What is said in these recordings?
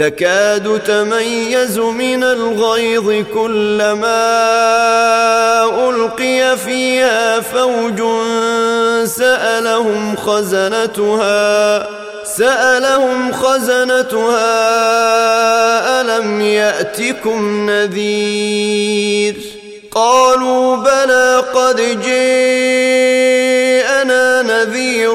تكاد تميز من الغيظ كلما ألقي فيها فوج سألهم خزنتها سألهم خزنتها ألم يأتكم نذير؟ قالوا بلى قد جاءنا نذير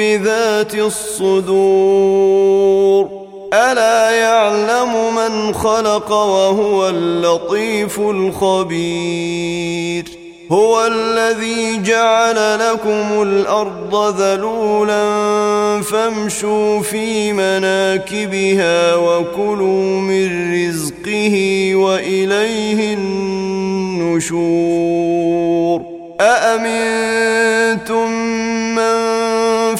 بذات الصدور ألا يعلم من خلق وهو اللطيف الخبير هو الذي جعل لكم الأرض ذلولا فامشوا في مناكبها وكلوا من رزقه وإليه النشور أأمنتم من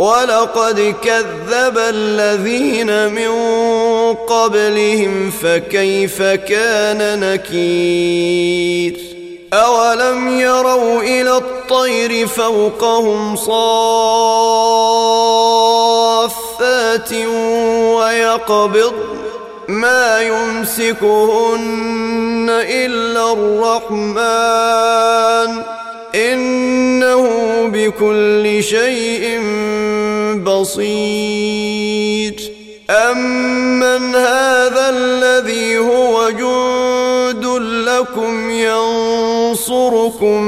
ولقد كذب الذين من قبلهم فكيف كان نكير؟ أولم يروا إلى الطير فوقهم صافات ويقبضن ما يمسكهن إلا الرحمن. إنه بكل شيء بصير. امن هذا الذي هو جند لكم ينصركم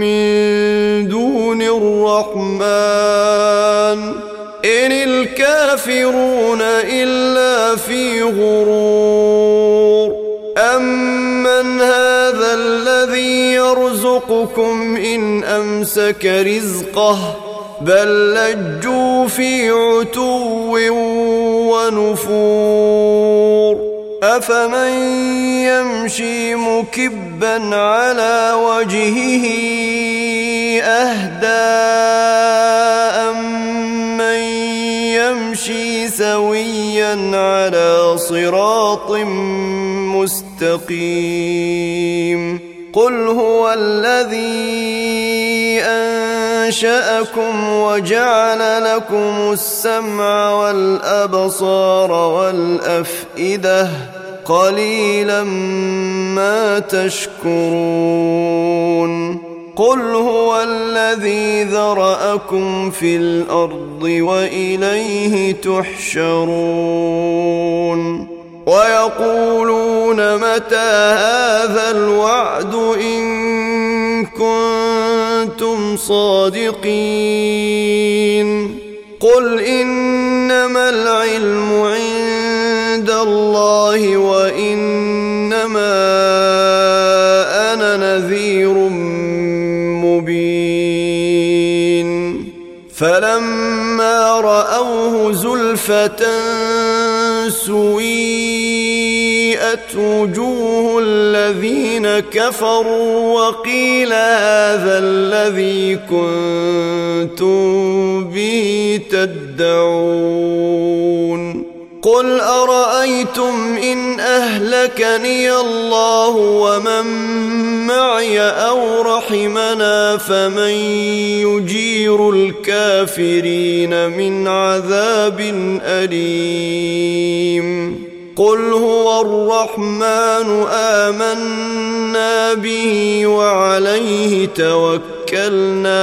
من دون الرحمن ان الكافرون الا في غرور. امن هذا الذي يرزقكم ان امسك رزقه بل لجوا في عتو ونفور. أفمن يمشي مكبا على وجهه أهدى امن يمشي سويا على صراط مستقيم. قل هو الذي انشاكم وجعل لكم السمع والابصار والافئده قليلا ما تشكرون قل هو الذي ذراكم في الأرض واليه تحشرون ويقولون متى هذا الوعد إن كنتم صادقين قل إنما العلم عند الله وإنما فلما رأوه زلفة سويئت وجوه الذين كفروا وقيل هذا الذي كنتم به تدعون. قل ارايتم ان اهلكني الله ومن معي أو رحمنا فمن يجير الكافرين من عذاب اليم قل هو الرحمن امنا به وعليه توكلنا